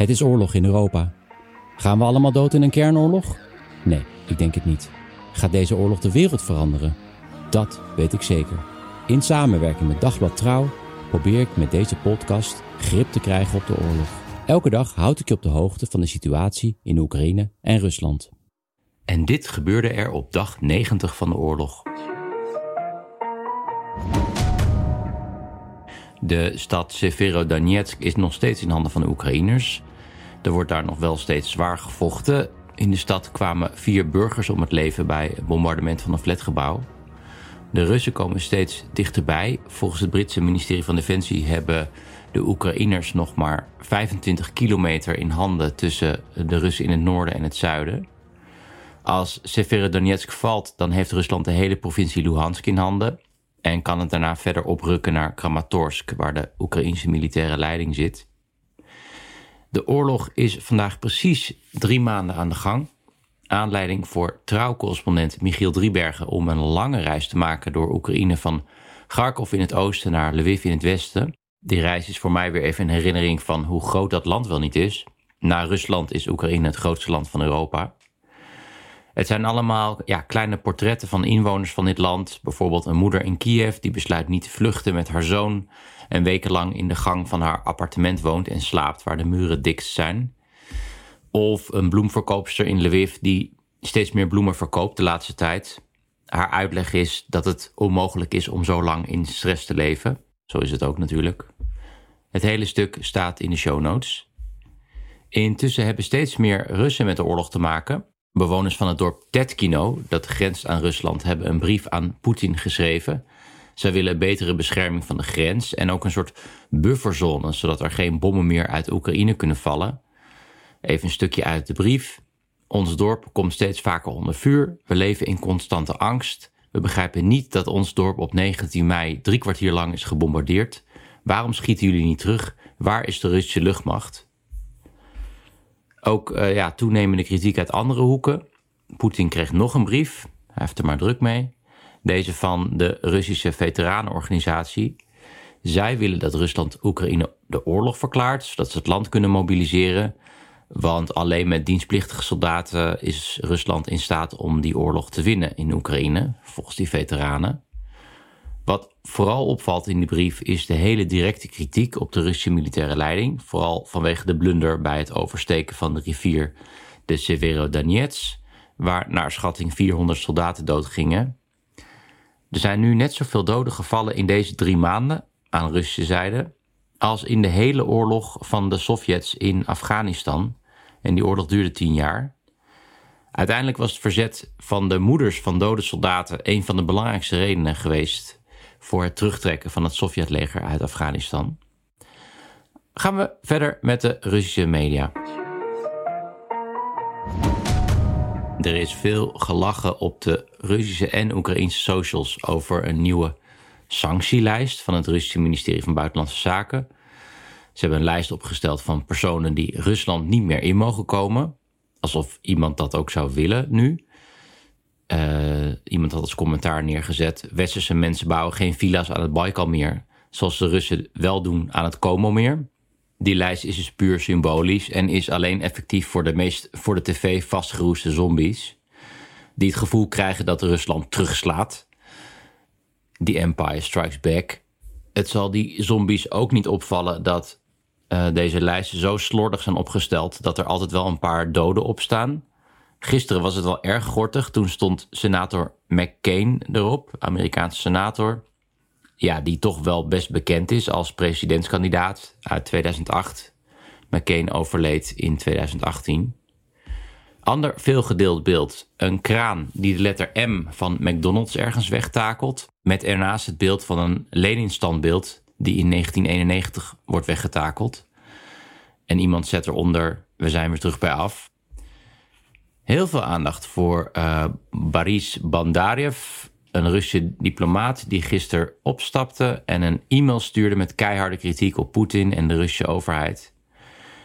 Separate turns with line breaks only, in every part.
Het is oorlog in Europa. Gaan we allemaal dood in een kernoorlog? Nee, ik denk het niet. Gaat deze oorlog de wereld veranderen? Dat weet ik zeker. In samenwerking met Dagblad Trouw probeer ik met deze podcast grip te krijgen op de oorlog. Elke dag houd ik je op de hoogte van de situatie in Oekraïne en Rusland. En dit gebeurde er op dag 90 van de oorlog. De stad Severodonetsk is nog steeds in handen van de Oekraïners. Er wordt daar nog wel steeds zwaar gevochten. In de stad kwamen vier burgers om het leven bij het bombardement van een flatgebouw. De Russen komen steeds dichterbij. Volgens het Britse ministerie van Defensie hebben de Oekraïners nog maar 25 kilometer in handen tussen de Russen in het noorden en het zuiden. Als Severodonetsk valt, dan heeft Rusland de hele provincie Luhansk in handen en kan het daarna verder oprukken naar Kramatorsk, waar de Oekraïnse militaire leiding zit. De oorlog is vandaag precies drie maanden aan de gang. Aanleiding voor trouwcorrespondent Michiel Driebergen om een lange reis te maken door Oekraïne van Kharkov in het oosten naar Lviv in het westen. Die reis is voor mij weer even een herinnering van hoe groot dat land wel niet is. Na Rusland is Oekraïne het grootste land van Europa. Het zijn allemaal ja, kleine portretten van inwoners van dit land. Bijvoorbeeld een moeder in Kiev die besluit niet te vluchten met haar zoon en wekenlang in de gang van haar appartement woont en slaapt waar de muren dikst zijn. Of een bloemverkoopster in Lviv die steeds meer bloemen verkoopt de laatste tijd. Haar uitleg is dat het onmogelijk is om zo lang in stress te leven. Zo is het ook natuurlijk. Het hele stuk staat in de show notes. Intussen hebben steeds meer Russen met de oorlog te maken. Bewoners van het dorp Tetkino, dat grenst aan Rusland, hebben een brief aan Poetin geschreven. Zij willen betere bescherming van de grens en ook een soort bufferzone, zodat er geen bommen meer uit Oekraïne kunnen vallen. Even een stukje uit de brief. Ons dorp komt steeds vaker onder vuur. We leven in constante angst. We begrijpen niet dat ons dorp op 19 mei drie kwartier lang is gebombardeerd. Waarom schieten jullie niet terug? Waar is de Russische luchtmacht? Ook uh, ja, toenemende kritiek uit andere hoeken. Poetin kreeg nog een brief. Hij heeft er maar druk mee. Deze van de Russische veteranenorganisatie. Zij willen dat Rusland Oekraïne de oorlog verklaart, zodat ze het land kunnen mobiliseren. Want alleen met dienstplichtige soldaten is Rusland in staat om die oorlog te winnen in Oekraïne, volgens die veteranen. Wat vooral opvalt in die brief is de hele directe kritiek op de Russische militaire leiding, vooral vanwege de blunder bij het oversteken van de rivier de Severodonets, waar naar schatting 400 soldaten doodgingen. Er zijn nu net zoveel doden gevallen in deze drie maanden aan Russische zijde als in de hele oorlog van de Sovjets in Afghanistan. En die oorlog duurde tien jaar. Uiteindelijk was het verzet van de moeders van dode soldaten een van de belangrijkste redenen geweest voor het terugtrekken van het Sovjetleger uit Afghanistan. Gaan we verder met de Russische media. Er is veel gelachen op de Russische en Oekraïnse socials over een nieuwe sanctielijst van het Russische ministerie van Buitenlandse Zaken. Ze hebben een lijst opgesteld van personen die Rusland niet meer in mogen komen. Alsof iemand dat ook zou willen nu. Uh, iemand had als commentaar neergezet: Westerse mensen bouwen geen villa's aan het Baikal meer, zoals de Russen wel doen aan het Komo-meer. Die lijst is dus puur symbolisch en is alleen effectief voor de meest voor de tv vastgeroeste zombies. Die het gevoel krijgen dat Rusland terugslaat. The Empire Strikes Back. Het zal die zombies ook niet opvallen dat uh, deze lijsten zo slordig zijn opgesteld dat er altijd wel een paar doden op staan. Gisteren was het wel erg gortig. Toen stond senator McCain erop, Amerikaanse senator. Ja, die toch wel best bekend is als presidentskandidaat uit 2008. McCain overleed in 2018. Ander veelgedeeld beeld. Een kraan die de letter M van McDonald's ergens wegtakelt. Met ernaast het beeld van een Lenin-standbeeld die in 1991 wordt weggetakeld. En iemand zet eronder, we zijn weer terug bij af. Heel veel aandacht voor uh, Boris Bandariev, een Russische diplomaat die gisteren opstapte en een e-mail stuurde met keiharde kritiek op Poetin en de Russische overheid.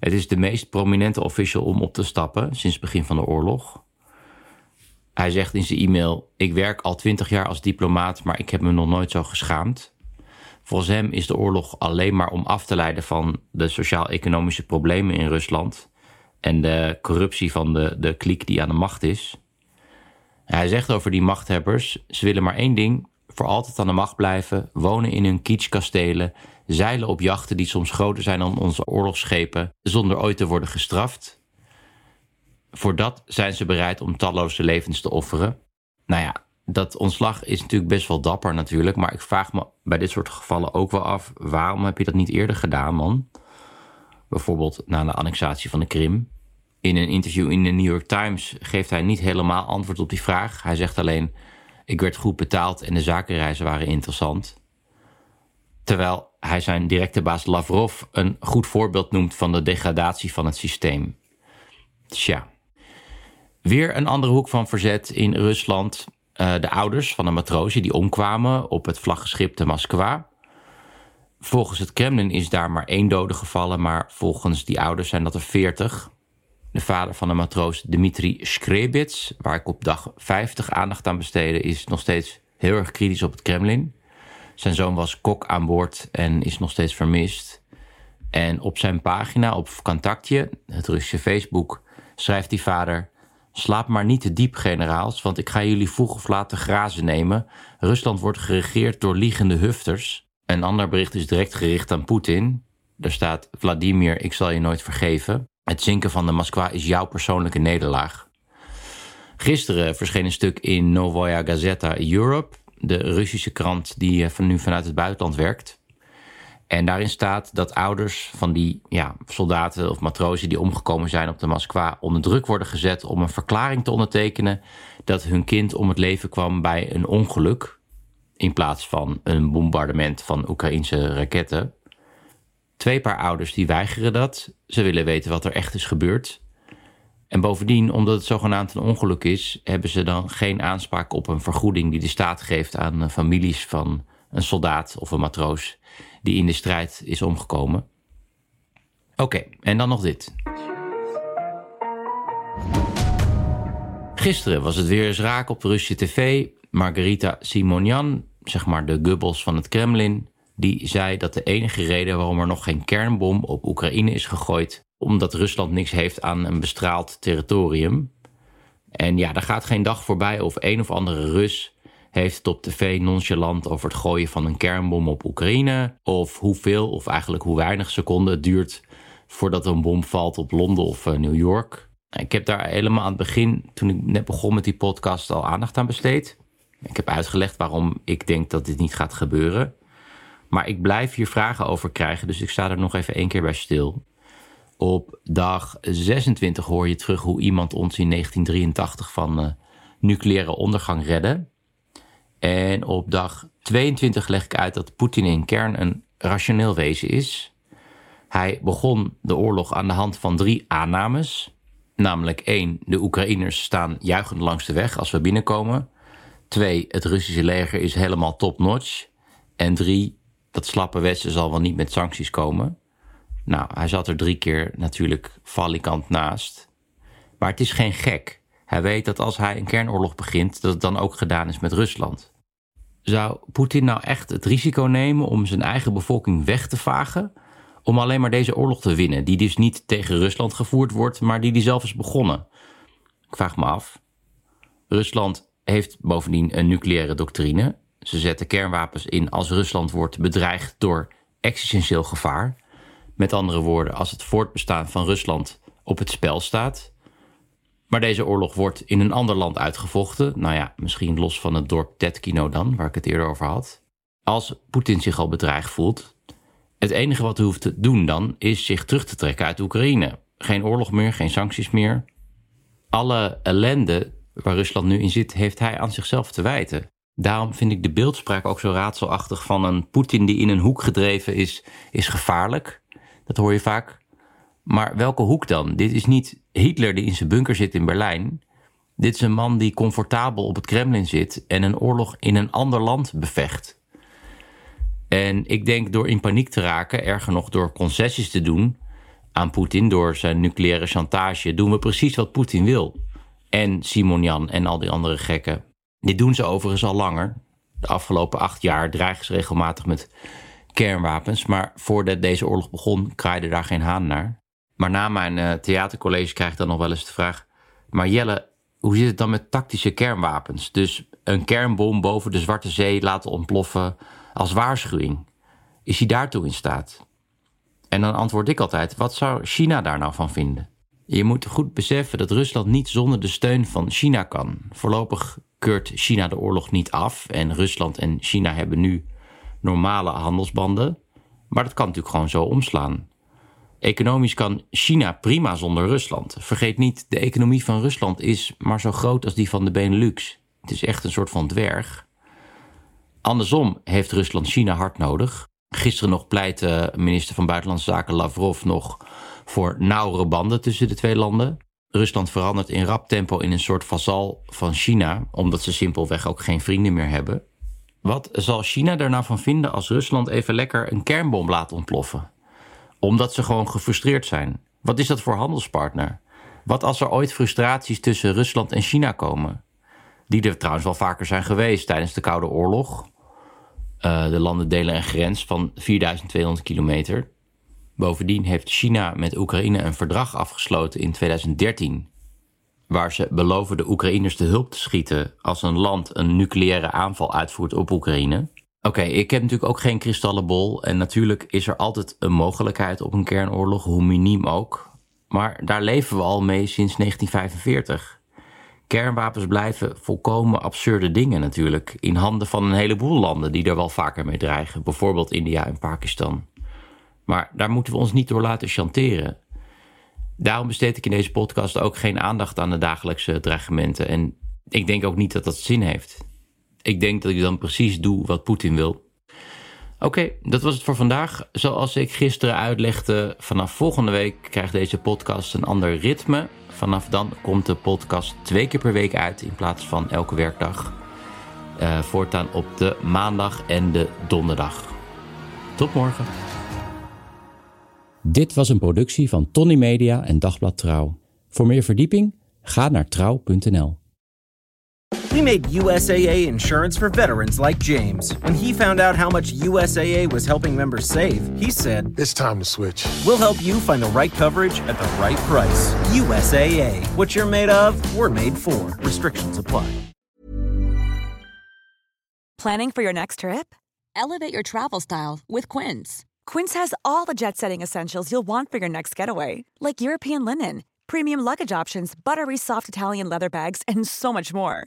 Het is de meest prominente official om op te stappen sinds het begin van de oorlog. Hij zegt in zijn e-mail: Ik werk al twintig jaar als diplomaat, maar ik heb me nog nooit zo geschaamd. Volgens hem is de oorlog alleen maar om af te leiden van de sociaal-economische problemen in Rusland en de corruptie van de, de kliek die aan de macht is. Hij zegt over die machthebbers: ze willen maar één ding: voor altijd aan de macht blijven, wonen in hun kitschkastelen, zeilen op jachten die soms groter zijn dan onze oorlogsschepen, zonder ooit te worden gestraft. Voor dat zijn ze bereid om talloze levens te offeren. Nou ja, dat ontslag is natuurlijk best wel dapper natuurlijk, maar ik vraag me bij dit soort gevallen ook wel af, waarom heb je dat niet eerder gedaan, man? Bijvoorbeeld na de annexatie van de Krim. In een interview in de New York Times geeft hij niet helemaal antwoord op die vraag. Hij zegt alleen: Ik werd goed betaald en de zakenreizen waren interessant. Terwijl hij zijn directe baas Lavrov een goed voorbeeld noemt van de degradatie van het systeem. Tja. Weer een andere hoek van verzet in Rusland. Uh, de ouders van een matroosje die omkwamen op het vlaggenschip de Moskwa. Volgens het Kremlin is daar maar één dode gevallen, maar volgens die ouders zijn dat er veertig. De vader van de matroos Dmitri Skrebits, waar ik op dag 50 aandacht aan besteedde, is nog steeds heel erg kritisch op het Kremlin. Zijn zoon was kok aan boord en is nog steeds vermist. En op zijn pagina op Contactje, het Russische Facebook, schrijft die vader: Slaap maar niet te diep, generaals, want ik ga jullie vroeg of laat te grazen nemen. Rusland wordt geregeerd door liegende hufters. Een ander bericht is direct gericht aan Poetin. Daar staat: Vladimir, ik zal je nooit vergeven. Het zinken van de Moskwa is jouw persoonlijke nederlaag. Gisteren verscheen een stuk in Novaya Gazeta Europe, de Russische krant die eh, van nu vanuit het buitenland werkt. En daarin staat dat ouders van die ja, soldaten of matrozen die omgekomen zijn op de Moskwa onder druk worden gezet om een verklaring te ondertekenen dat hun kind om het leven kwam bij een ongeluk in plaats van een bombardement van Oekraïnse raketten. Twee paar ouders die weigeren dat. Ze willen weten wat er echt is gebeurd. En bovendien, omdat het zogenaamd een ongeluk is, hebben ze dan geen aanspraak op een vergoeding die de staat geeft aan families van een soldaat of een matroos die in de strijd is omgekomen. Oké, en dan nog dit. Gisteren was het weer eens raak op de Russische tv. Margarita Simonian, zeg maar de gubbels van het Kremlin, die zei dat de enige reden waarom er nog geen kernbom op Oekraïne is gegooid, omdat Rusland niks heeft aan een bestraald territorium. En ja, daar gaat geen dag voorbij of een of andere Rus heeft het op tv nonchalant over het gooien van een kernbom op Oekraïne. Of hoeveel, of eigenlijk hoe weinig seconden het duurt voordat een bom valt op Londen of eh, New York. Ik heb daar helemaal aan het begin, toen ik net begon met die podcast, al aandacht aan besteed. Ik heb uitgelegd waarom ik denk dat dit niet gaat gebeuren. Maar ik blijf hier vragen over krijgen, dus ik sta er nog even één keer bij stil. Op dag 26 hoor je terug hoe iemand ons in 1983 van uh, nucleaire ondergang redde. En op dag 22 leg ik uit dat Poetin in kern een rationeel wezen is. Hij begon de oorlog aan de hand van drie aannames. Namelijk één, de Oekraïners staan juichend langs de weg als we binnenkomen. Twee, het Russische leger is helemaal top-notch. En drie, dat slappe Westen zal wel niet met sancties komen. Nou, hij zat er drie keer natuurlijk valikant naast. Maar het is geen gek. Hij weet dat als hij een kernoorlog begint, dat het dan ook gedaan is met Rusland. Zou Poetin nou echt het risico nemen om zijn eigen bevolking weg te vagen? Om alleen maar deze oorlog te winnen, die dus niet tegen Rusland gevoerd wordt, maar die die zelf is begonnen? Ik vraag me af. Rusland heeft bovendien een nucleaire doctrine. Ze zetten kernwapens in als Rusland wordt bedreigd door existentieel gevaar. Met andere woorden, als het voortbestaan van Rusland op het spel staat. Maar deze oorlog wordt in een ander land uitgevochten. Nou ja, misschien los van het dorp Tetkino dan, waar ik het eerder over had. Als Poetin zich al bedreigd voelt. Het enige wat hij hoeft te doen dan is zich terug te trekken uit Oekraïne. Geen oorlog meer, geen sancties meer. Alle ellende waar Rusland nu in zit, heeft hij aan zichzelf te wijten. Daarom vind ik de beeldspraak ook zo raadselachtig van een Poetin die in een hoek gedreven is, is gevaarlijk. Dat hoor je vaak. Maar welke hoek dan? Dit is niet Hitler die in zijn bunker zit in Berlijn. Dit is een man die comfortabel op het Kremlin zit en een oorlog in een ander land bevecht. En ik denk door in paniek te raken, erger nog door concessies te doen aan Poetin, door zijn nucleaire chantage, doen we precies wat Poetin wil. En Simon Jan en al die andere gekken. Dit doen ze overigens al langer. De afgelopen acht jaar dreigen ze regelmatig met kernwapens. Maar voordat deze oorlog begon, kraaide daar geen haan naar. Maar na mijn uh, theatercollege krijg ik dan nog wel eens de vraag: Maar Jelle, hoe zit het dan met tactische kernwapens? Dus een kernbom boven de Zwarte Zee laten ontploffen als waarschuwing. Is hij daartoe in staat? En dan antwoord ik altijd: wat zou China daar nou van vinden? Je moet goed beseffen dat Rusland niet zonder de steun van China kan. Voorlopig keurt China de oorlog niet af en Rusland en China hebben nu normale handelsbanden. Maar dat kan natuurlijk gewoon zo omslaan. Economisch kan China prima zonder Rusland. Vergeet niet, de economie van Rusland is maar zo groot als die van de Benelux. Het is echt een soort van dwerg. Andersom heeft Rusland China hard nodig. Gisteren nog pleitte minister van Buitenlandse Zaken Lavrov nog voor nauwere banden tussen de twee landen. Rusland verandert in rap tempo in een soort vazal van China, omdat ze simpelweg ook geen vrienden meer hebben. Wat zal China er nou van vinden als Rusland even lekker een kernbom laat ontploffen? Omdat ze gewoon gefrustreerd zijn. Wat is dat voor handelspartner? Wat als er ooit frustraties tussen Rusland en China komen? Die er trouwens wel vaker zijn geweest tijdens de Koude Oorlog. Uh, de landen delen een grens van 4200 kilometer. Bovendien heeft China met Oekraïne een verdrag afgesloten in 2013, waar ze beloven de Oekraïners te hulp te schieten als een land een nucleaire aanval uitvoert op Oekraïne. Oké, ik heb natuurlijk ook geen kristallenbol en natuurlijk is er altijd een mogelijkheid op een kernoorlog, hoe miniem ook. Maar daar leven we al mee sinds 1945. Kernwapens blijven volkomen absurde dingen natuurlijk, in handen van een heleboel landen die er wel vaker mee dreigen, bijvoorbeeld India en Pakistan. Maar daar moeten we ons niet door laten chanteren. Daarom besteed ik in deze podcast ook geen aandacht aan de dagelijkse dreigementen. En ik denk ook niet dat dat zin heeft. Ik denk dat ik dan precies doe wat Poetin wil. Oké, dat was het voor vandaag. Zoals ik gisteren uitlegde, vanaf volgende week krijgt deze podcast een ander ritme. Vanaf dan komt de podcast twee keer per week uit in plaats van elke werkdag. Uh, voortaan op de maandag en de donderdag. Tot morgen.
Dit was een productie van Tony Media en Dagblad Trouw. Voor meer verdieping ga naar trouw.nl.
We made USAA insurance for veterans like James. When he found out how much USAA was helping members save, he said,
It's time to switch.
We'll help you find the right coverage at the right price. USAA. What you're made of, we're made for. Restrictions apply.
Planning for your next trip? Elevate your travel style with Quince. Quince has all the jet setting essentials you'll want for your next getaway, like European linen, premium luggage options, buttery soft Italian leather bags, and so much more.